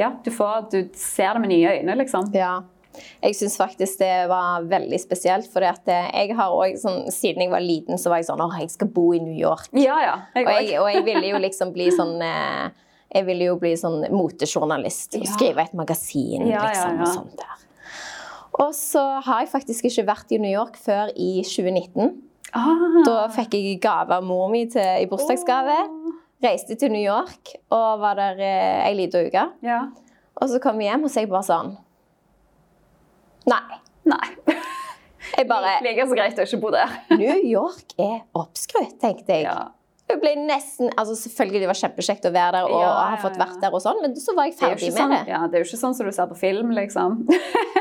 Ja, du, får, du ser det med nye øyne, liksom. ja. Jeg syns faktisk det var veldig spesielt. For jeg har også, sånn, siden jeg var liten, så var jeg sånn Å, jeg skal bo i New York. Ja, ja. Jeg Og jeg, og jeg ville jo liksom bli sånn eh, Jeg ville jo bli sånn motejournalist og skrive et magasin. Liksom, og sånt der. Og så har jeg faktisk ikke vært i New York før i 2019. Ah. Da fikk jeg gave av mor mi til, i bursdagsgave. Reiste til New York og var der eh, ei lita uke. Ja. Og så kom jeg hjem, og så er jeg bare sånn Nei. Nei. Jeg bare Like så greit å ikke bo der. New York er oppskrytt, tenkte jeg. Ja. Jeg ble nesten, altså Selvfølgelig det var kjempekjekt å være der og Ja, ha ja, fått vært der, og sånn, men så var jeg er, ferdig med sånn, det. ja, det er jo ikke sånn som du ser på film, liksom.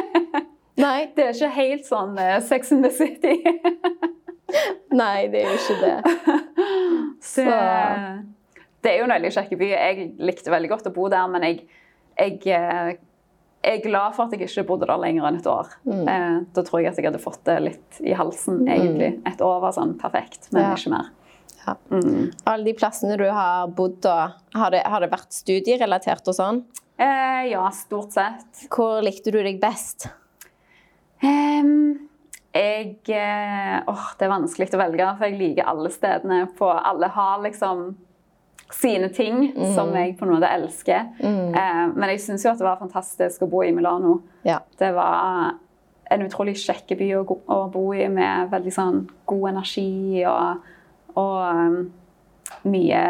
Nei, Det er ikke helt sånn uh, Sex in the City. nei, det er jo ikke det. Så. Det er jo en veldig kjekk by. Jeg likte veldig godt å bo der, men jeg, jeg, eh, jeg er glad for at jeg ikke bodde der lenger enn et år. Mm. Eh, Da tror jeg at jeg hadde fått det litt i halsen, egentlig. Et år var sånn perfekt, men Ja. ikke mer. Ja. Mm. Alle de plassene du har bodd da, har det, har det vært studierelatert og sånn? Eh, ja, stort sett. Hvor likte du deg best? Um, jeg Åh, oh, det er vanskelig å velge, for jeg liker alle stedene. På, alle har liksom sine ting som jeg på en måte elsker. Eh, men jeg syns jo at det var fantastisk å bo i Milano. Ja. Det var en utrolig kjekk by å, å bo i, med veldig sånn god energi og, og um, mye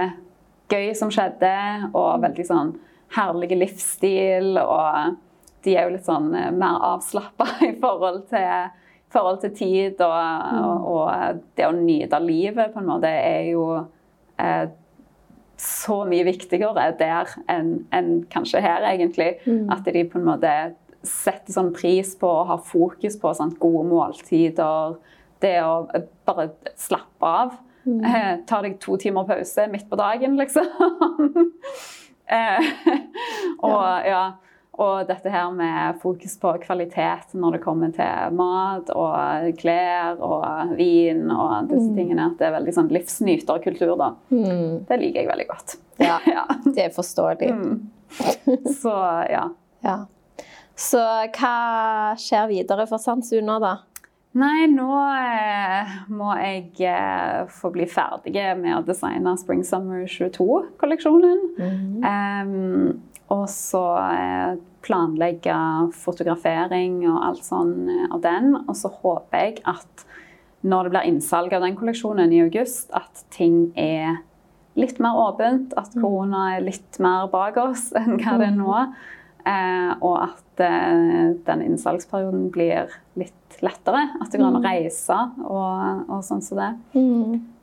gøy som skjedde, og veldig sånn herlig livsstil. Og de er jo litt sånn eh, mer avslappa i forhold til, forhold til tid. Og, og, og det å nyte livet på en måte er jo eh, så mye viktigere der enn en kanskje her, egentlig. At de på en måte setter sånn pris på og har fokus på sånn, gode måltider. Det å eh, bare slappe av. Eh, tar deg to timer pause midt på dagen, liksom. eh, og ja. Og dette her med fokus på kvalitet når det kommer til mat og klær og vin og disse tingene. At det er veldig sånn livsnyterkultur, da. Det liker jeg veldig godt. Ja. ja. Det er forståelig. Så ja. Ja. Så hva skjer videre for Sandsuna, da? Nei, nå eh, må jeg eh, få bli ferdig med å designe Spring Summer 22-kolleksjonen. Em, og så eh, planlegge fotografering og alt sånn av den. Og så håper jeg at når det blir innsalg av den kolleksjonen i august, at ting er litt mer åpent. At korona er litt mer bak oss enn hva det er nå. Eh, og at eh, den innsalgsperioden blir litt lettere. At det går an å reise og, og sånn som det.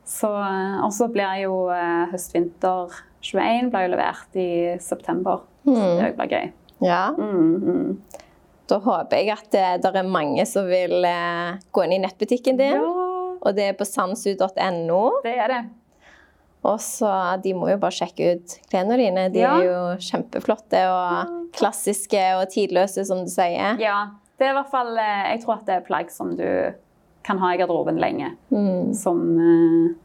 Så, eh, og så blir jo høst-vinter 21 blir jo levert i september. Så det blir gøy. Ja. Mm, mm. Da håper jeg at det, er mange som vil gå inn i nettbutikken din. Ja, Og det er på sandsu.no. det er det. Og så De må jo bare sjekke ut klærne dine. De Ja. er jo kjempeflotte og klassiske og tidløse, som du sier. Ja, det er i hvert fall eh, Jeg tror at det er plagg som du kan ha i garderoben lenge. Mm. Som eh,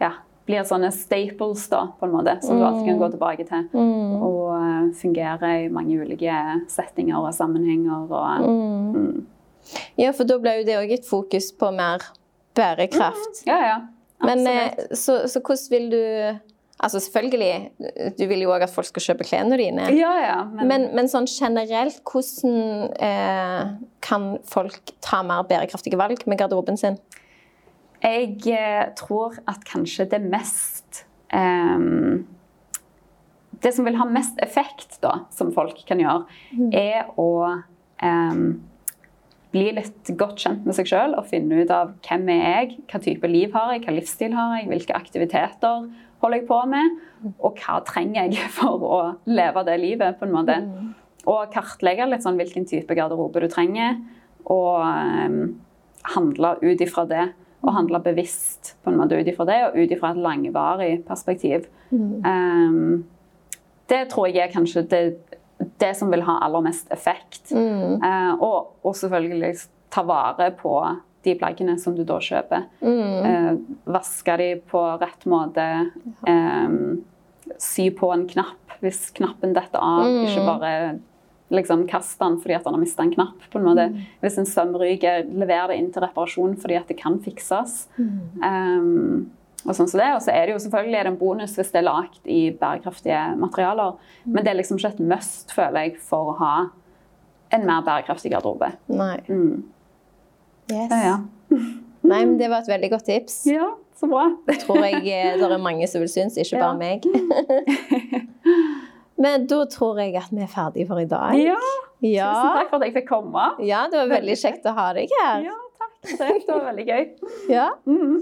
ja, blir sånne staples, da, på en måte. Som du alltid kan gå tilbake til. Mm. Og eh, fungere i mange ulike settinger og sammenhenger. Og, mm. Ja, for da blir jo det òg et fokus på mer bærekraft. Ja, ja. Men eh, så, så hvordan vil du Altså selvfølgelig, du vil jo òg at folk skal kjøpe klærne dine. ja, ja. Men, Men, men sånn generelt, hvordan eh, kan folk ta mer bærekraftige valg med garderoben sin? jeg eh, tror at kanskje det mest eh, Det som vil ha mest effekt, da, som folk kan gjøre, er å ehm, bli litt godt kjent med seg sjøl og finne ut av hvem er jeg, hva type liv har jeg, hva livsstil har jeg, hvilke aktiviteter holder jeg på med, og hva trenger jeg for å leve det livet, på en måte. Og kartlegge litt sånn hvilken type garderobe du trenger, og um, handle ut ifra det. Og handle bevisst på en måte ut ifra det, og ut ifra et langvarig perspektiv. Um, det tror jeg er kanskje det, det som vil ha aller mest effekt. Eh, og, og selvfølgelig ta vare på de plaggene som du da kjøper. Eh, vaske de på rett måte. Eh, sy på en knapp hvis knappen detter av. Ikke bare liksom kaste den fordi at han har mista en knapp. på en måte. Hvis en søm ryker, lever det inn til reparasjon fordi at det kan fikses. Um, og sånn som det. Og så er det jo selvfølgelig er det en bonus hvis det er lagd i bærekraftige materialer. Men det er liksom ikke et must, føler jeg, for å ha en mer bærekraftig garderobe. Nei. Mm. Yes. Ja, ja. Nei, men Det var et veldig godt tips. ja, så bra. tror jeg eh, det er mange som vil synes, ikke Ja. bare meg. Men da tror jeg at vi er ferdige for i dag. Ja, Ja, Tusen takk for at jeg fikk komme. ja det var veldig kjekt å ha deg her. Ja, takk. Det var veldig gøy. Ja. Mhm.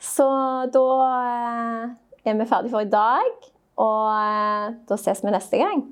Så da eh, er vi ferdige for i dag, og eh, da ses vi neste gang.